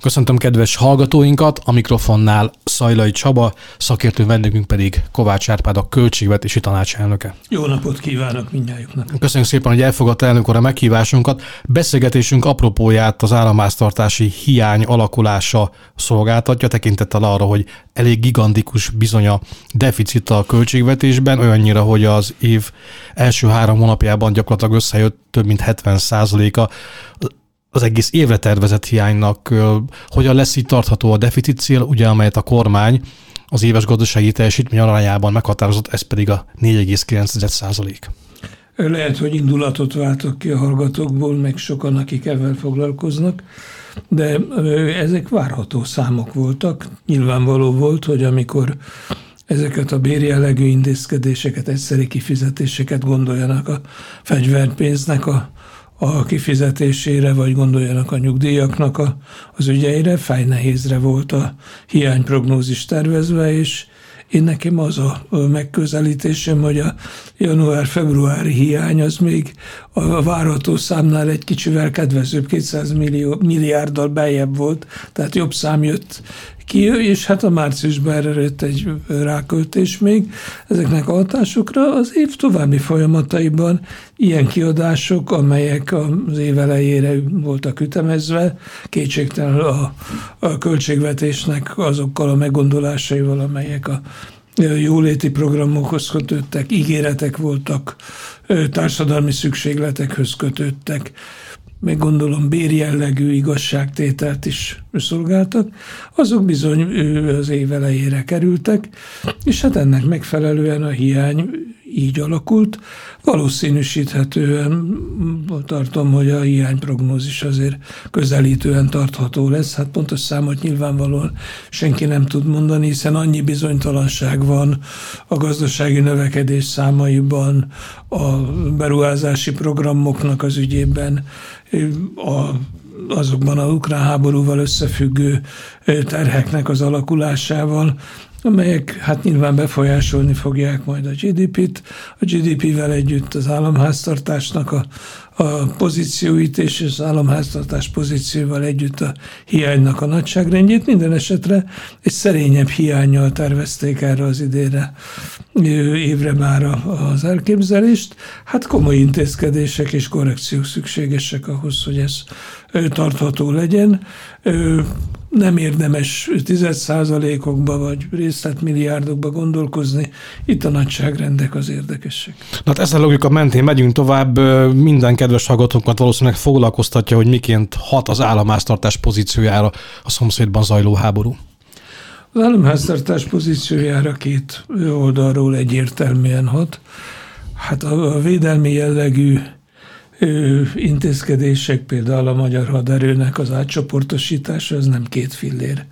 Köszöntöm kedves hallgatóinkat, a mikrofonnál Szajlai Csaba, szakértő vendégünk pedig Kovács Árpád, a költségvetési tanácselnöke. Jó napot kívánok mindjájuknak! Köszönjük szépen, hogy elfogadta elnök a meghívásunkat. Beszélgetésünk apropóját az államháztartási hiány alakulása szolgáltatja, tekintettel arra, hogy elég gigantikus bizony a deficit a költségvetésben, olyannyira, hogy az év első három hónapjában gyakorlatilag összejött több mint 70 a az egész évre tervezett hiánynak hogyan lesz így tartható a deficit cél, ugye amelyet a kormány az éves gazdasági teljesítmény arányában meghatározott, ez pedig a 4,9 százalék. Lehet, hogy indulatot váltok ki a hallgatókból, meg sokan, akik ezzel foglalkoznak, de ezek várható számok voltak. Nyilvánvaló volt, hogy amikor ezeket a bérjellegű intézkedéseket, egyszeri kifizetéseket gondoljanak a fegyverpénznek a a kifizetésére, vagy gondoljanak a nyugdíjaknak a, az ügyeire, fájnehézre volt a hiányprognózis tervezve, és én nekem az a megközelítésem, hogy a január-februári hiány az még a várható számnál egy kicsivel kedvezőbb, 200 millió, milliárddal bejebb volt, tehát jobb szám jött ki, és hát a márciusban erre jött egy ráköltés még. Ezeknek a hatásokra az év további folyamataiban ilyen kiadások, amelyek az év elejére voltak ütemezve, kétségtelen a, a költségvetésnek azokkal a meggondolásaival, amelyek a jóléti programokhoz kötöttek, ígéretek voltak, társadalmi szükségletekhez kötöttek, meg gondolom bérjellegű igazságtételt is szolgáltak, azok bizony az év elejére kerültek, és hát ennek megfelelően a hiány így alakult. Valószínűsíthetően tartom, hogy a hiányprognózis azért közelítően tartható lesz. Hát pontos számot nyilvánvalóan senki nem tud mondani, hiszen annyi bizonytalanság van a gazdasági növekedés számaiban, a beruházási programoknak az ügyében, a azokban a ukrán háborúval összefüggő terheknek az alakulásával, amelyek hát nyilván befolyásolni fogják majd a GDP-t, a GDP-vel együtt az államháztartásnak a, a pozícióit és az államháztartás pozícióval együtt a hiánynak a nagyságrendjét. Minden esetre egy szerényebb hiányjal tervezték erre az idére évre már az elképzelést. Hát komoly intézkedések és korrekciók szükségesek ahhoz, hogy ez tartható legyen nem érdemes százalékokba vagy részletmilliárdokba gondolkozni, itt a nagyságrendek az érdekesség. Na hát ezzel a logika mentén megyünk tovább, minden kedves hallgatónkat valószínűleg foglalkoztatja, hogy miként hat az államháztartás pozíciójára a szomszédban zajló háború. Az államháztartás pozíciójára két oldalról egyértelműen hat. Hát a védelmi jellegű intézkedések, például a magyar haderőnek az átcsoportosítása, az nem két fillér.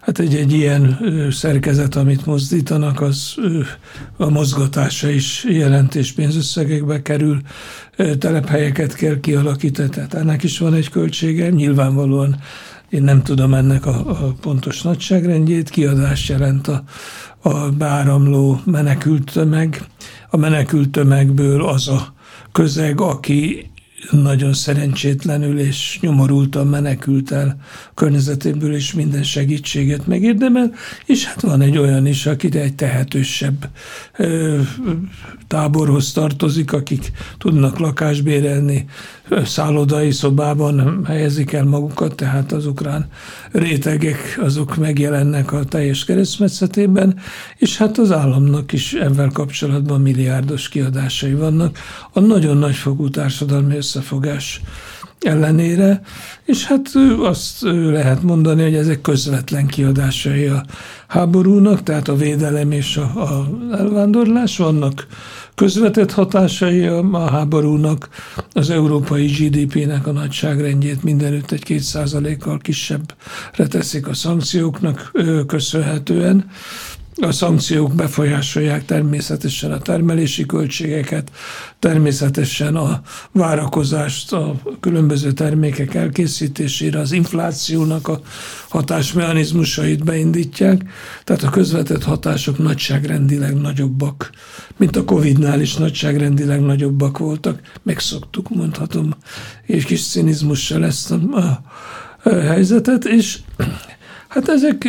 Hát egy, egy ilyen szerkezet, amit mozdítanak, az a mozgatása is jelentés pénzösszegekbe kerül, telephelyeket kell kialakítani, tehát ennek is van egy költsége, nyilvánvalóan én nem tudom ennek a, a pontos nagyságrendjét, kiadást jelent a, a beáramló menekült tömeg. A menekült tömegből az a közeg, aki nagyon szerencsétlenül és nyomorultan menekült el környezetéből, és minden segítséget megérdemel, és hát van egy olyan is, aki egy tehetősebb táborhoz tartozik, akik tudnak lakást bérelni, szállodai szobában helyezik el magukat, tehát az ukrán rétegek azok megjelennek a teljes keresztmetszetében, és hát az államnak is ebben kapcsolatban milliárdos kiadásai vannak. A nagyon nagyfokú társadalmi összefogás ellenére, és hát azt lehet mondani, hogy ezek közvetlen kiadásai a háborúnak, tehát a védelem és a, a elvándorlás vannak közvetett hatásai a háborúnak, az európai GDP-nek a nagyságrendjét mindenütt egy két kal kisebbre teszik a szankcióknak köszönhetően, A szankciók befolyásolják természetesen a termelési költségeket, természetesen a várakozást a különböző termékek elkészítésére, az inflációnak a hatásmechanizmusait beindítják, tehát a közvetett hatások nagyságrendileg nagyobbak, mint a Covid-nál is nagyságrendileg nagyobbak voltak. Megszoktuk, mondhatom, és kis cinizmussal ezt a, a, helyzetet, és Hát ezek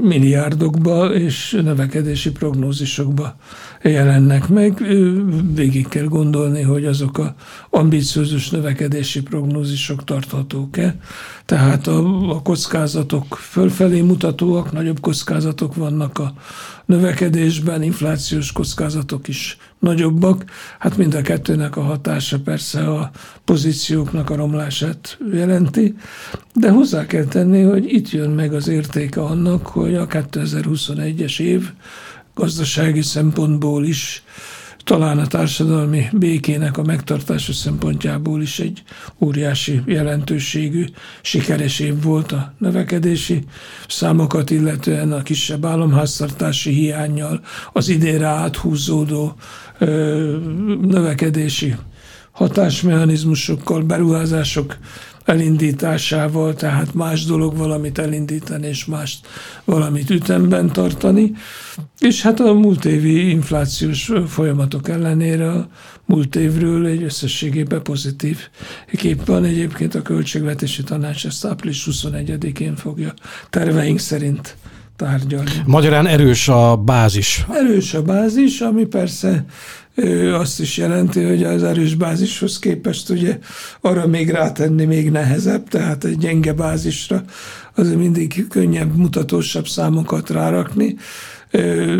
milliárdokba és növekedési prognózisokba jelennek meg. Végig kell gondolni, hogy azok a ambiciózus növekedési prognózisok tarthatók-e. Tehát a, a kockázatok fölfelé mutatóak, nagyobb kockázatok vannak a növekedésben, inflációs kockázatok is nagyobbak. Hát mind a kettőnek a hatása persze a pozícióknak a romlását jelenti, de hozzá kell tenni, hogy itt jön meg az értéke annak, hogy a 2021-es év gazdasági szempontból is, talán a társadalmi békének a megtartása szempontjából is egy óriási jelentőségű, sikeres év volt a növekedési számokat, illetően a kisebb államháztartási hiányjal, az idénre áthúzódó ö, növekedési hatásmechanizmusokkal, beruházások elindításával, tehát más dolog valamit elindítani, és más valamit ütemben tartani. És hát a múlt évi inflációs folyamatok ellenére a múlt évről egy összességében pozitív kép van. Egyébként a Költségvetési Tanács ezt április 21-én fogja terveink szerint tárgyalni. Magyarán erős a bázis. Erős a bázis, ami persze azt is jelenti, hogy az erős bázishoz képest ugye arra még rátenni még nehezebb, tehát egy gyenge bázisra azért mindig könnyebb, mutatósabb számokat rárakni.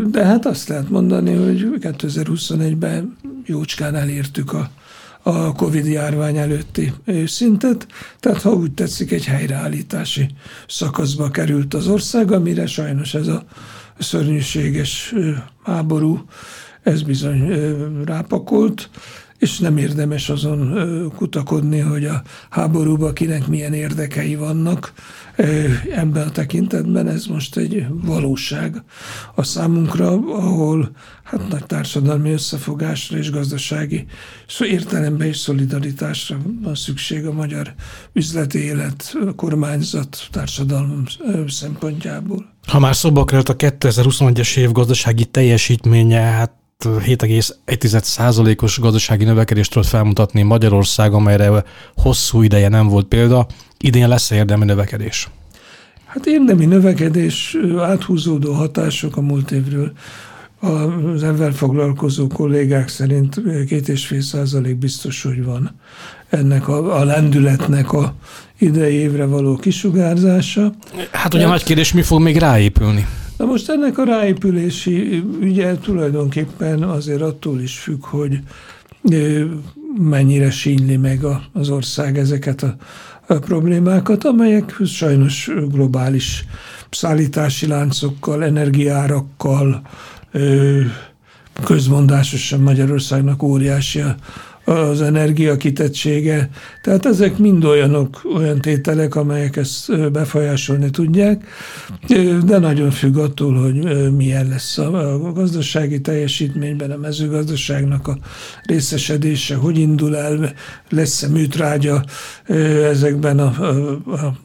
De hát azt lehet mondani, hogy 2021-ben jócskán elértük a, a Covid járvány előtti szintet, tehát ha úgy tetszik, egy helyreállítási szakaszba került az ország, amire sajnos ez a szörnyűséges háború ez bizony rápakolt, és nem érdemes azon kutakodni, hogy a háborúban kinek milyen érdekei vannak. Ebben a tekintetben ez most egy valóság a számunkra, ahol hát nagy társadalmi összefogásra és gazdasági értelemben és szolidaritásra van szükség a magyar üzleti élet, kormányzat, társadalom szempontjából. Ha már szóba került a 2021-es év gazdasági teljesítménye, hát 7,1%-os gazdasági növekedést tudott felmutatni Magyarország, amelyre hosszú ideje nem volt példa. Idén lesz érdemi növekedés? Hát érdemi növekedés, áthúzódó hatások a múlt évről. Az ebben foglalkozó kollégák szerint két és fél százalék biztos, hogy van ennek a, a lendületnek a idei évre való kisugárzása. Hát ugye nagy kérdés, mi fog még ráépülni? Na most ennek a ráépülési ügye tulajdonképpen azért attól is függ, hogy mennyire sínyli meg az ország ezeket a, a problémákat, amelyek sajnos globális szállítási láncokkal, energiárakkal, közmondásosan Magyarországnak óriási az energia kitettsége. Tehát ezek mind olyanok, olyan tételek, amelyek ezt befolyásolni tudják, de nagyon függ attól, hogy milyen lesz a gazdasági teljesítményben a mezőgazdaságnak a részesedése, hogy indul el, lesz-e műtrágya ezekben a, a,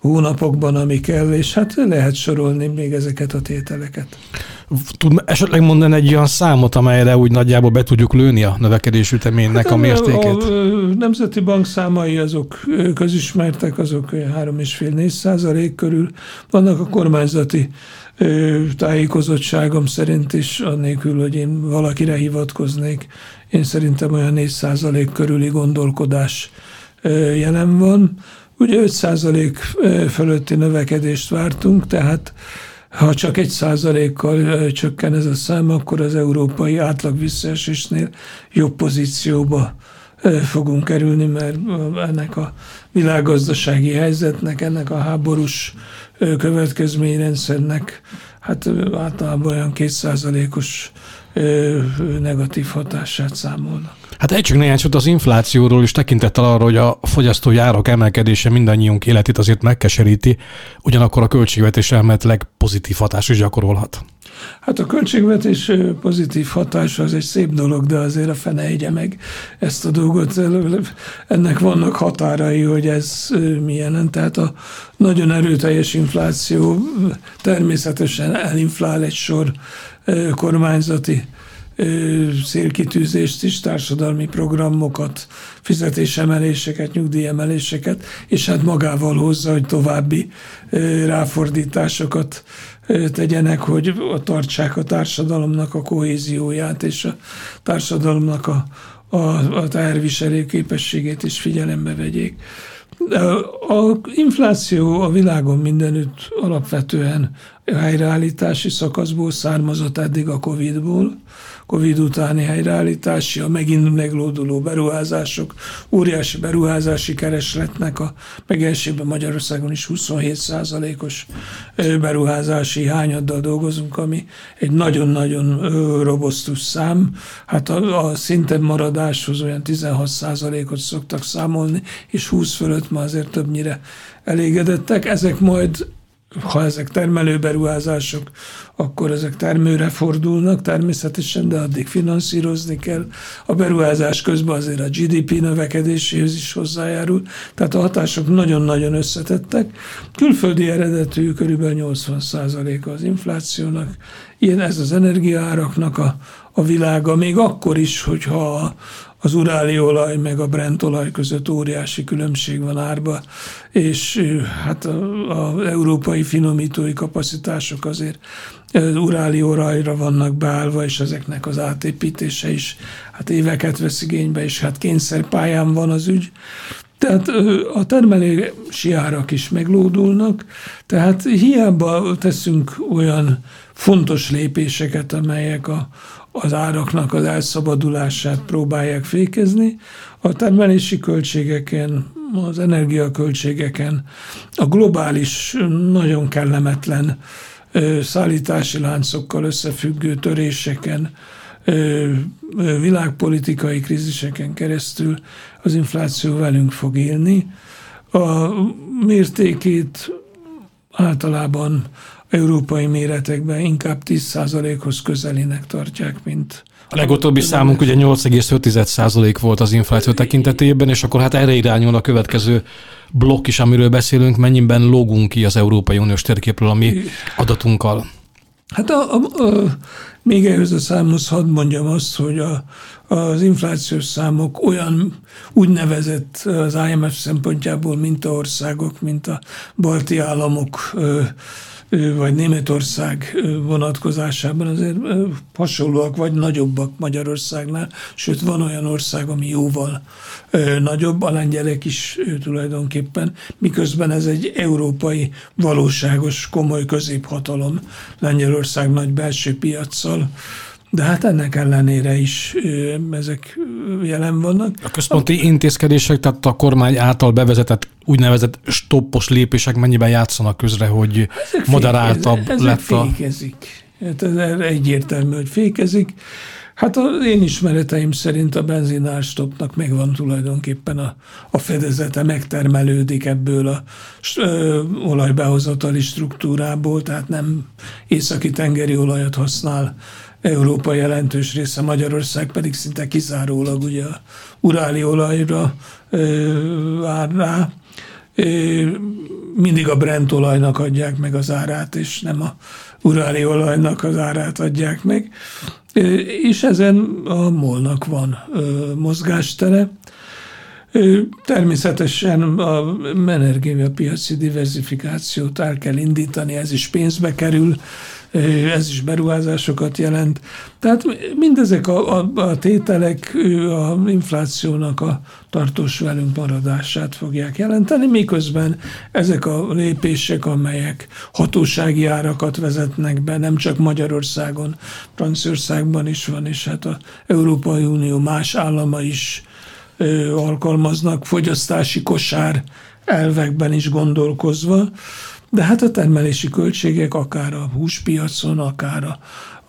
hónapokban, ami kell, és hát lehet sorolni még ezeket a tételeket. Tud esetleg mondani egy olyan számot, amelyre úgy nagyjából be tudjuk lőni a növekedés üteménynek hát a mértékét? A, a Nemzeti Bank számai azok közismertek, azok 3,5-4 százalék körül. Vannak a kormányzati tájékozottságom szerint is, annélkül, hogy én valakire hivatkoznék, én szerintem olyan 4 százalék körüli gondolkodás jelen van. Ugye 5 százalék fölötti növekedést vártunk, tehát ha csak egy százalékkal csökken ez a szám, akkor az európai átlag visszaesésnél jobb pozícióba fogunk kerülni, mert ennek a világgazdasági helyzetnek, ennek a háborús következményrendszernek hát általában olyan kétszázalékos negatív hatását számolnak. Hát egy csak néhány az inflációról is tekintettel arra, hogy a fogyasztói árak emelkedése mindannyiunk életét azért megkeseríti, ugyanakkor a költségvetés elméletileg pozitív hatás is gyakorolhat. Hát a költségvetés pozitív hatása az egy szép dolog, de azért a fene egye meg ezt a dolgot. Ennek vannak határai, hogy ez milyen. Tehát a nagyon erőteljes infláció természetesen elinflál egy sor kormányzati szélkitűzést is, társadalmi programokat, fizetésemeléseket, nyugdíjemeléseket, és hát magával hozza, hogy további ráfordításokat tegyenek, hogy tartsák a társadalomnak a kohézióját és a társadalomnak a, a, a teherviselő képességét is figyelembe vegyék. A infláció a világon mindenütt alapvetően helyreállítási szakaszból származott eddig a Covid-ból, Covid utáni helyreállítási, a megint meglóduló beruházások, óriási beruházási keresletnek a megelsőben Magyarországon is 27 os beruházási hányaddal dolgozunk, ami egy nagyon-nagyon robosztus szám. Hát a, a szinten maradáshoz olyan 16 ot szoktak számolni, és 20 fölött ma azért többnyire elégedettek. Ezek majd ha ezek termelőberuházások, akkor ezek termőre fordulnak természetesen, de addig finanszírozni kell. A beruházás közben azért a GDP növekedéséhez is hozzájárul, tehát a hatások nagyon-nagyon összetettek. Külföldi eredetű körülbelül 80% az inflációnak, ilyen ez az energiaáraknak a, a világa, még akkor is, hogyha az uráli olaj meg a Brent olaj között óriási különbség van árba, és hát az európai finomítói kapacitások azért uráli olajra vannak beállva, és ezeknek az átépítése is hát éveket vesz igénybe, és hát kényszerpályán van az ügy. Tehát a termelési árak is meglódulnak, tehát hiába teszünk olyan fontos lépéseket, amelyek a, az áraknak az elszabadulását próbálják fékezni, a termelési költségeken, az energiaköltségeken, a globális, nagyon kellemetlen szállítási láncokkal összefüggő töréseken, világpolitikai kríziseken keresztül az infláció velünk fog élni. A mértékét általában európai méretekben inkább 10%-hoz közelinek tartják, mint a legutóbbi számunk ugye 8,5% volt az infláció tekintetében, és akkor hát erre irányul a következő blokk is, amiről beszélünk, mennyiben lógunk ki az Európai Uniós térképről a mi adatunkkal. Hát a, a, a, még ehhez a számhoz hadd mondjam azt, hogy a, az inflációs számok olyan úgynevezett az IMF szempontjából mint a országok, mint a balti államok, vagy Németország vonatkozásában azért hasonlóak vagy nagyobbak Magyarországnál, sőt van olyan ország, ami jóval nagyobb, a lengyelek is tulajdonképpen, miközben ez egy európai, valóságos, komoly középhatalom Lengyelország nagy belső piaccal, de hát ennek ellenére is ezek jelen vannak. A központi intézkedések, tehát a kormány által bevezetett úgynevezett stoppos lépések mennyiben játszanak közre, hogy ezek moderáltabb fékez, lett ezek a... fékezik. Hát ez egyértelmű, hogy fékezik. Hát az én ismereteim szerint a benzinárstopnak megvan tulajdonképpen a, a fedezete, megtermelődik ebből a ö, olajbehozatali struktúrából, tehát nem északi tengeri olajat használ Európa jelentős része, Magyarország pedig szinte kizárólag ugye uráli olajra vár rá. Mindig a Brent olajnak adják meg az árát, és nem a uráli olajnak az árát adják meg. És ezen a molnak van mozgástere. Természetesen a energiapiaci diversifikációt el kell indítani, ez is pénzbe kerül, ez is beruházásokat jelent. Tehát mindezek a, a, a tételek a inflációnak a tartós velünk maradását fogják jelenteni, miközben ezek a lépések, amelyek hatósági árakat vezetnek be, nem csak Magyarországon, Franciaországban is van, és hát az Európai Unió más állama is alkalmaznak, fogyasztási kosár elvekben is gondolkozva, de hát a termelési költségek akár a húspiacon, akár a,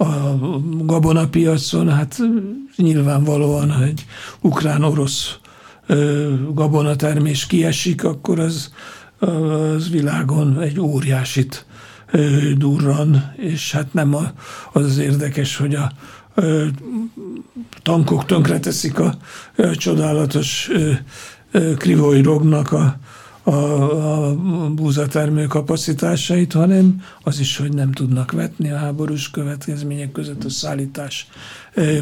a gabonapiacon, hát nyilvánvalóan, egy ukrán-orosz gabonatermés kiesik, akkor az, az világon egy óriásit durran, és hát nem a, az az érdekes, hogy a tankok tönkreteszik a, a csodálatos Krivoi rognak a, a, a búzatermő kapacitásait, hanem az is, hogy nem tudnak vetni a háborús következmények között a szállítás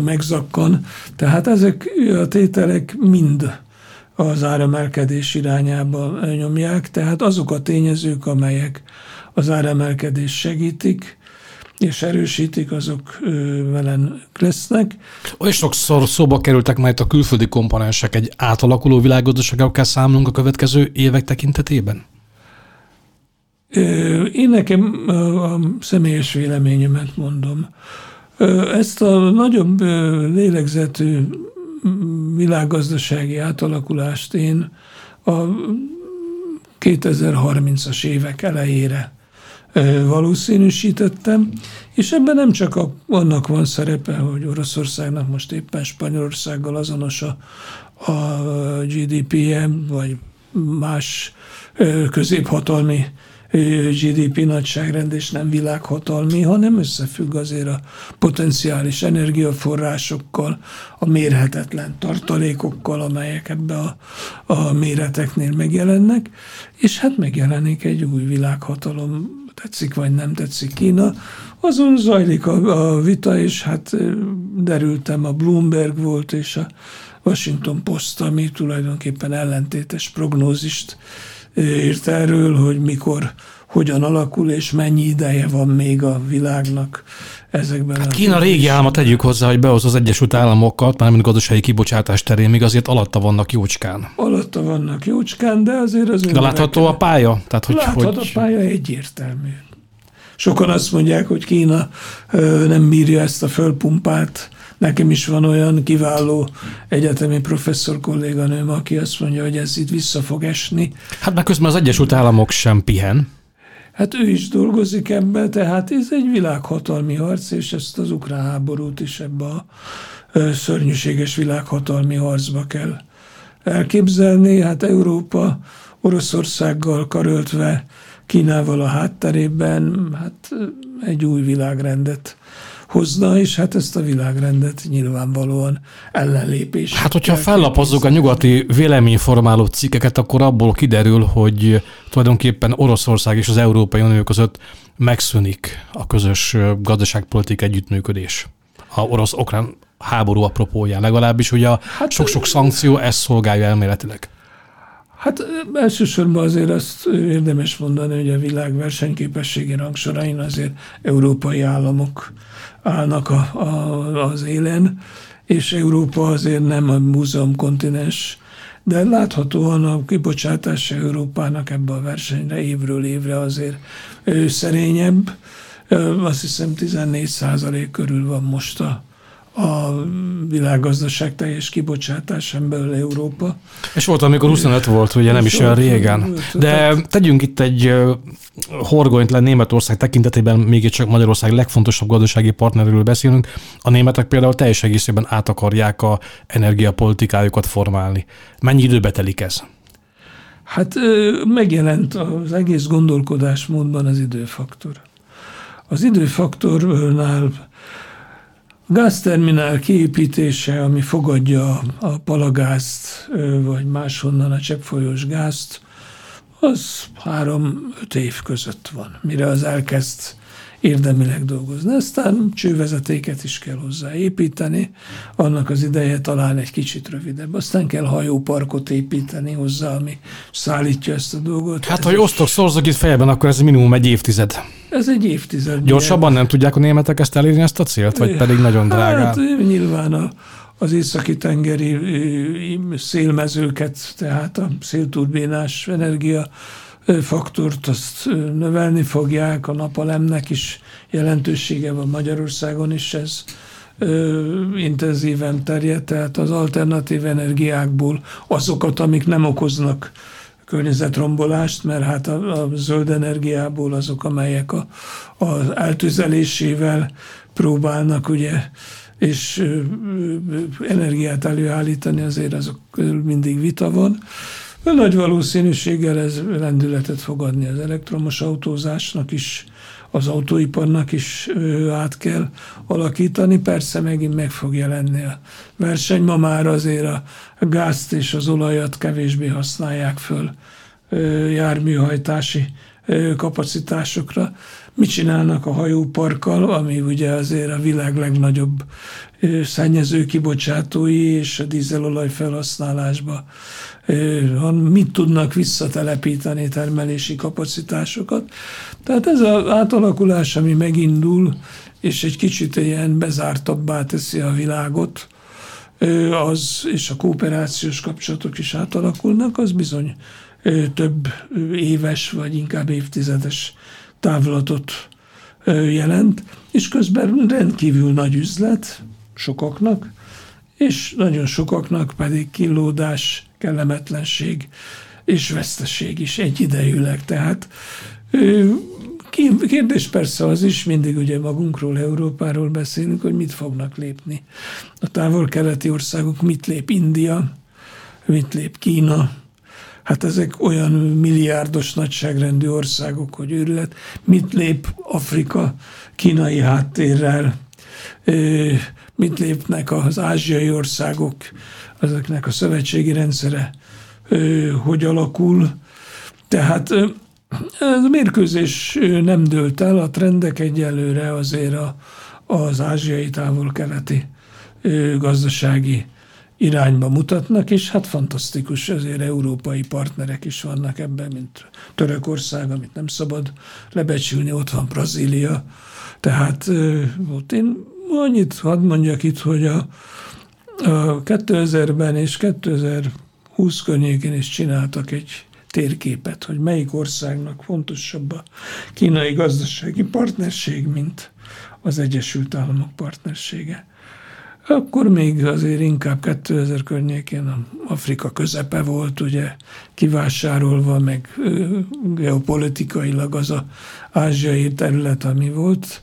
megzakkan. Tehát ezek a tételek mind az áremelkedés irányába nyomják, tehát azok a tényezők, amelyek az áremelkedés segítik, és erősítik, azok velen lesznek. Oly sokszor szóba kerültek majd a külföldi komponensek, egy átalakuló világgazdasággal kell számolnunk a következő évek tekintetében? Én nekem a személyes véleményemet mondom. Ezt a nagyobb lélegzetű világgazdasági átalakulást én a 2030-as évek elejére valószínűsítettem, és ebben nem csak a, annak van szerepe, hogy Oroszországnak most éppen Spanyolországgal azonos a, a GDP-je, vagy más középhatalmi GDP nagyságrend, és nem világhatalmi, hanem összefügg azért a potenciális energiaforrásokkal, a mérhetetlen tartalékokkal, amelyek ebbe a, a méreteknél megjelennek, és hát megjelenik egy új világhatalom, tetszik vagy nem tetszik. Kína, azon zajlik a, a vita, és hát derültem, a Bloomberg volt, és a Washington Post, ami tulajdonképpen ellentétes prognózist írt erről, hogy mikor, hogyan alakul, és mennyi ideje van még a világnak ezekben. Hát Kína régi álma tegyük hozzá, hogy behoz az Egyesült Államokat, mármint gazdasági kibocsátás terén, még azért alatta vannak jócskán. Alatta vannak jócskán, de azért az De látható a pálya? Tehát, hogy, Látható hogy... a pálya egyértelmű. Sokan azt mondják, hogy Kína ö, nem bírja ezt a fölpumpát. Nekem is van olyan kiváló egyetemi professzor kolléganőm, aki azt mondja, hogy ez itt vissza fog esni. Hát meg közben az Egyesült Államok sem pihen. Hát ő is dolgozik ebbe, tehát ez egy világhatalmi harc, és ezt az ukrán háborút is ebbe a szörnyűséges világhatalmi harcba kell elképzelni. Hát Európa Oroszországgal karöltve Kínával a hátterében, hát egy új világrendet hozna, és hát ezt a világrendet nyilvánvalóan ellenlépés. Hát, hogyha fellapozzuk a nyugati véleményformáló cikkeket, akkor abból kiderül, hogy tulajdonképpen Oroszország és az Európai Unió között megszűnik a közös gazdaságpolitik együttműködés. A orosz-okrán háború apropóján legalábbis, ugye a hát, sok-sok szankció ezt szolgálja elméletileg. Hát elsősorban azért azt érdemes mondani, hogy a világ versenyképességi rangsorain azért európai államok állnak a, a, az élen, és Európa azért nem a múzeum kontinens, de láthatóan a kibocsátás Európának ebbe a versenyre évről évre azért szerényebb. Azt hiszem 14 százalék körül van most a, a világgazdaság teljes kibocsátásán belül Európa. És volt, amikor 25 volt, ugye nem is olyan régen. De tegyünk itt egy horgonyt le Németország tekintetében, még csak Magyarország legfontosabb gazdasági partnerről beszélünk. A németek például teljes egészében át akarják a energiapolitikájukat formálni. Mennyi időbe telik ez? Hát megjelent az egész gondolkodásmódban az időfaktor. Az időfaktornál gázterminál kiépítése, ami fogadja a palagázt, vagy máshonnan a cseppfolyós gázt, az három-öt év között van, mire az elkezd érdemileg dolgozni. Aztán csővezetéket is kell hozzá építeni, annak az ideje talán egy kicsit rövidebb. Aztán kell hajóparkot építeni hozzá, ami szállítja ezt a dolgot. Hát, ez ha osztok, szorzok itt fejben, akkor ez minimum egy évtized. Ez egy évtized. Gyorsabban nem tudják a németek ezt elérni, ezt a célt, vagy pedig nagyon drágán? Hát nyilván a, az északi tengeri szélmezőket, tehát a szélturbinás energia faktort azt növelni fogják, a napalemnek is jelentősége van Magyarországon is ez ö, intenzíven terjed, tehát az alternatív energiákból azokat, amik nem okoznak környezetrombolást, mert hát a, a zöld energiából azok, amelyek a, az eltüzelésével próbálnak ugye és ö, ö, energiát előállítani, azért azok mindig vita van. Nagy valószínűséggel ez lendületet fog adni az elektromos autózásnak is, az autóiparnak is át kell alakítani. Persze megint meg fog jelenni a verseny. Ma már azért a gázt és az olajat kevésbé használják föl járműhajtási kapacitásokra. Mit csinálnak a hajóparkkal, ami ugye azért a világ legnagyobb szennyező kibocsátói és a dízelolaj felhasználásba mit tudnak visszatelepíteni termelési kapacitásokat. Tehát ez az átalakulás, ami megindul, és egy kicsit ilyen bezártabbá teszi a világot, az, és a kooperációs kapcsolatok is átalakulnak, az bizony több éves, vagy inkább évtizedes távlatot jelent, és közben rendkívül nagy üzlet sokaknak, és nagyon sokaknak pedig kínlódás, kellemetlenség és veszteség is egyidejűleg. Tehát kérdés persze az is, mindig ugye magunkról, Európáról beszélünk, hogy mit fognak lépni. A távol-keleti országok mit lép India, mit lép Kína, Hát ezek olyan milliárdos nagyságrendű országok, hogy őrület. Mit lép Afrika kínai háttérrel, mit lépnek az ázsiai országok, ezeknek a szövetségi rendszere hogy alakul. Tehát ez a mérkőzés nem dőlt el, a trendek egyelőre azért a, az ázsiai távol-keleti gazdasági irányba mutatnak, és hát fantasztikus, ezért európai partnerek is vannak ebben, mint Törökország, amit nem szabad lebecsülni, ott van Brazília. Tehát ott én annyit hadd mondjak itt, hogy a, 2000-ben és 2020 környékén is csináltak egy térképet, hogy melyik országnak fontosabb a kínai gazdasági partnerség, mint az Egyesült Államok partnersége. Akkor még azért inkább 2000 környékén Afrika közepe volt, ugye kivásárolva, meg geopolitikailag az a ázsiai terület, ami volt.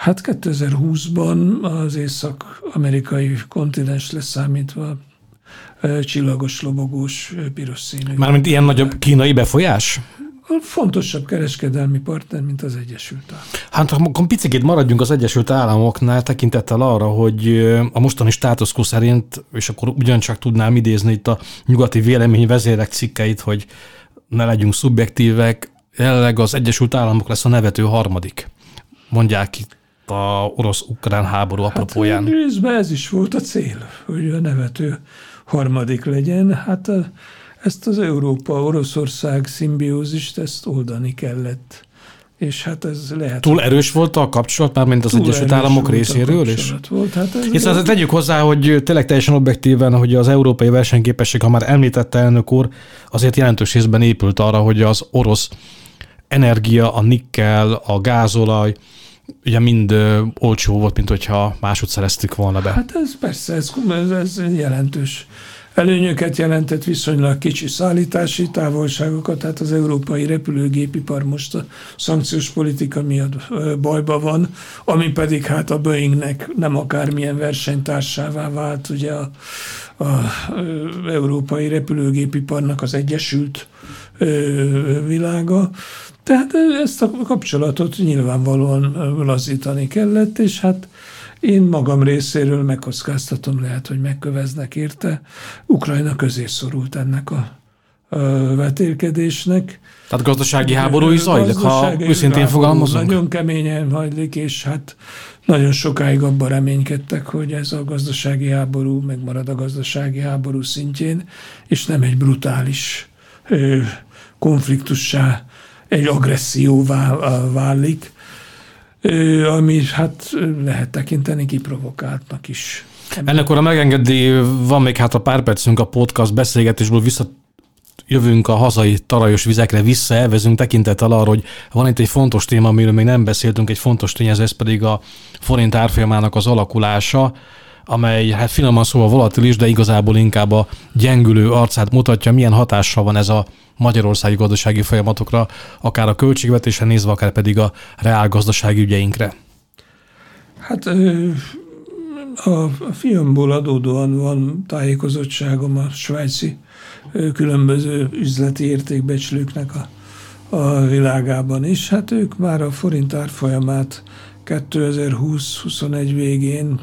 Hát 2020-ban az észak-amerikai kontinens leszámítva csillagos, lobogós, piros színű. Mármint ilyen nagyobb kínai befolyás? fontosabb kereskedelmi partner, mint az Egyesült Államok. Hát akkor picit maradjunk az Egyesült Államoknál tekintettel arra, hogy a mostani státuszkó szerint, és akkor ugyancsak tudnám idézni itt a nyugati vélemény vezérek cikkeit, hogy ne legyünk szubjektívek, jelenleg az Egyesült Államok lesz a nevető harmadik. Mondják itt a orosz-ukrán háború hát apropóján. Hát részben ez is volt a cél, hogy a nevető harmadik legyen. Hát ezt az Európa-Oroszország szimbiózist, ezt oldani kellett. És hát ez lehet... Túl erős volt a kapcsolat, már mint az Egyesült Államok részéről is? Volt, hát ez Hiszen azért tegyük hozzá, hogy tényleg teljesen objektíven, hogy az európai versenyképesség, ha már említette elnök úr, azért jelentős részben épült arra, hogy az orosz energia, a nikkel, a gázolaj, ugye mind ö, olcsó volt, mint hogyha máshogy szereztük volna be. Hát ez persze, ez, ez, ez jelentős Előnyöket jelentett viszonylag kicsi szállítási távolságokat, tehát az európai repülőgépipar most a szankciós politika miatt bajba van, ami pedig hát a Boeingnek nem akármilyen versenytársává vált, ugye a, a, a európai repülőgépiparnak az egyesült világa. Tehát ezt a kapcsolatot nyilvánvalóan lazítani kellett, és hát én magam részéről megkockáztatom, lehet, hogy megköveznek érte. Ukrajna közé szorult ennek a, vetélkedésnek. Tehát gazdasági háború is zajlik, ha őszintén fogalmazunk? Nagyon keményen hajlik, és hát nagyon sokáig abban reménykedtek, hogy ez a gazdasági háború megmarad a gazdasági háború szintjén, és nem egy brutális konfliktussá, egy agresszióvá válik, ami hát lehet tekinteni kiprovokáltnak is. Ennek a megengedi, van még hát a pár percünk a podcast beszélgetésből vissza jövünk a hazai tarajos vizekre, visszaelvezünk tekintettel arra, hogy van itt egy fontos téma, amiről még nem beszéltünk, egy fontos tényező, ez pedig a forint árfolyamának az alakulása amely hát finoman szóval volatilis, de igazából inkább a gyengülő arcát mutatja, milyen hatással van ez a magyarországi gazdasági folyamatokra, akár a költségvetésre nézve, akár pedig a reál gazdasági ügyeinkre. Hát A fiamból adódóan van tájékozottságom a svájci különböző üzleti értékbecslőknek a, a világában is. Hát ők már a forint árfolyamát 2020-21 végén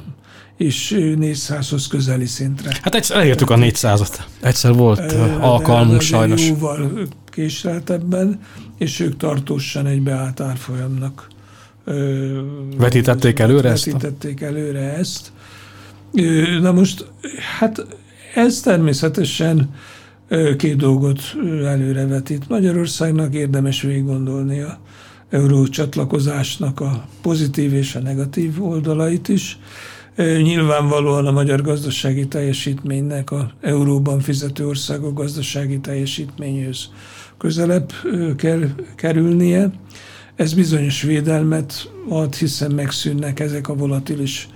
és 400-hoz közeli szintre. Hát egyszer elértük a 400-at. Egyszer volt de, alkalmunk sajnos. Jóval késleltebben, és ők tartósan egy beállt árfolyamnak vetítették előre ezt? Vetítették előre ezt. Na most, hát ez természetesen két dolgot előrevetít. Magyarországnak érdemes végig gondolni a euró csatlakozásnak a pozitív és a negatív oldalait is. Nyilvánvalóan a magyar gazdasági teljesítménynek a euróban fizető országok gazdasági teljesítményhöz közelebb kell kerülnie. Ez bizonyos védelmet ad, hiszen megszűnnek ezek a volatilis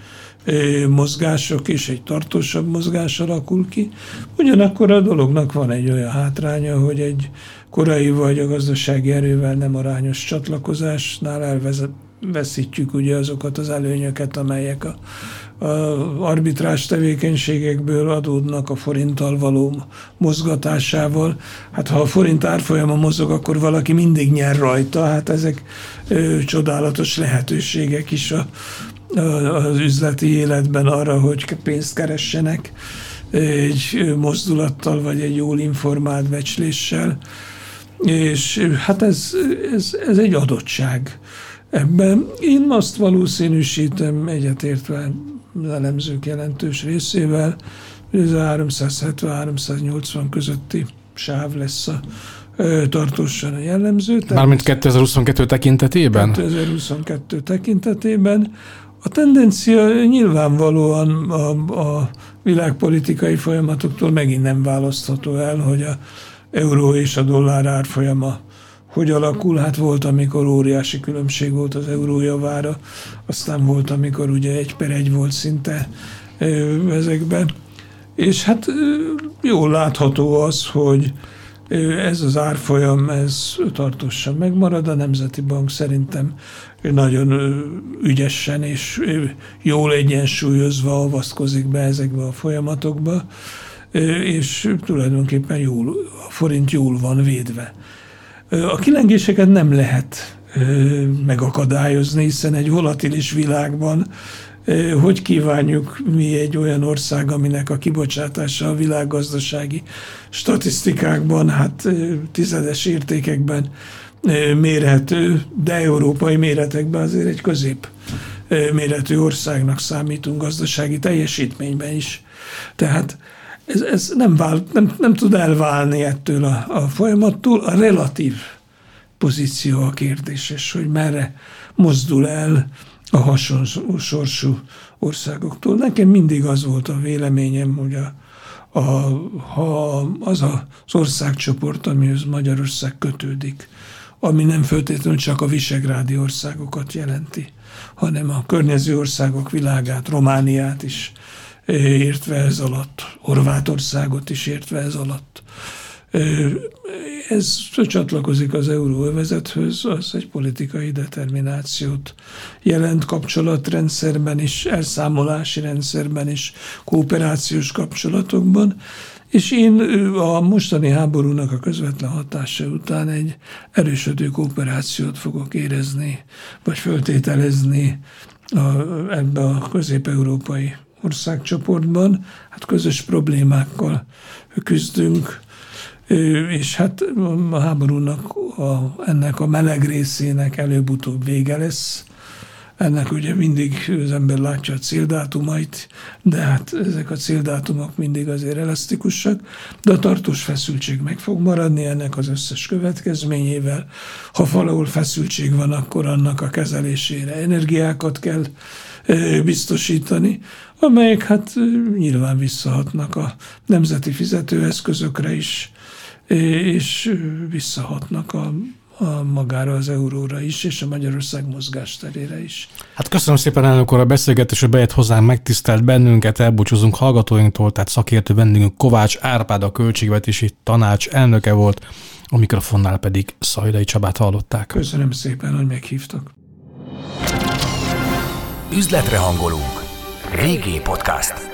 mozgások, és egy tartósabb mozgás alakul ki. Ugyanakkor a dolognak van egy olyan hátránya, hogy egy korai vagy a gazdasági erővel nem arányos csatlakozásnál elveszítjük ugye azokat az előnyöket, amelyek a arbitrás tevékenységekből adódnak a forinttal való mozgatásával. Hát ha a forint árfolyama mozog, akkor valaki mindig nyer rajta. Hát ezek ö, csodálatos lehetőségek is a, az üzleti életben arra, hogy pénzt keressenek egy mozdulattal, vagy egy jól informált becsléssel. És hát ez, ez, ez egy adottság. Ebben én azt valószínűsítem egyetértve az elemzők jelentős részével, hogy ez a 370-380 közötti sáv lesz a tartósan a jellemző. Mármint 2022 tekintetében? 2022 tekintetében. A tendencia nyilvánvalóan a, a világpolitikai folyamatoktól megint nem választható el, hogy a euró és a dollár árfolyama hogy alakul. Hát volt, amikor óriási különbség volt az euró javára, aztán volt, amikor ugye egy per egy volt szinte ezekben. És hát jól látható az, hogy ez az árfolyam, ez tartósan megmarad. A Nemzeti Bank szerintem nagyon ügyesen és jól egyensúlyozva avaszkozik be ezekbe a folyamatokba, és tulajdonképpen jól, a forint jól van védve. A kilengéseket nem lehet megakadályozni, hiszen egy volatilis világban hogy kívánjuk mi egy olyan ország, aminek a kibocsátása a világgazdasági statisztikákban, hát tizedes értékekben mérhető, de európai méretekben azért egy közép méretű országnak számítunk gazdasági teljesítményben is. Tehát ez, ez nem, vál, nem, nem tud elválni ettől a, a folyamattól. A relatív pozíció a kérdéses, hogy merre mozdul el a hasonló sorsú országoktól. Nekem mindig az volt a véleményem, hogy a, a, ha az az országcsoport, amihez Magyarország kötődik, ami nem feltétlenül csak a visegrádi országokat jelenti, hanem a környező országok világát, Romániát is értve ez alatt, Horvátországot is értve ez alatt. Ez csatlakozik az euróövezethöz, az egy politikai determinációt jelent kapcsolatrendszerben is, elszámolási rendszerben is, kooperációs kapcsolatokban, és én a mostani háborúnak a közvetlen hatása után egy erősödő kooperációt fogok érezni, vagy föltételezni a, ebbe a közép-európai országcsoportban, hát közös problémákkal küzdünk, és hát a háborúnak a, ennek a meleg részének előbb-utóbb vége lesz. Ennek ugye mindig az ember látja a céldátumait, de hát ezek a céldátumok mindig azért elasztikusak, de a tartós feszültség meg fog maradni ennek az összes következményével. Ha valahol feszültség van, akkor annak a kezelésére energiákat kell biztosítani, amelyek hát nyilván visszahatnak a nemzeti fizetőeszközökre is, és visszahatnak a, a magára az euróra is, és a Magyarország mozgásterére is. Hát köszönöm szépen elnök úr a beszélgetés, bejött hozzánk, megtisztelt bennünket, elbúcsúzunk hallgatóinktól, tehát szakértő vendégünk Kovács Árpád a költségvetési tanács elnöke volt, a mikrofonnál pedig Szajlai Csabát hallották. Köszönöm szépen, hogy meghívtak. Üzletre hangolunk. VG Podcast.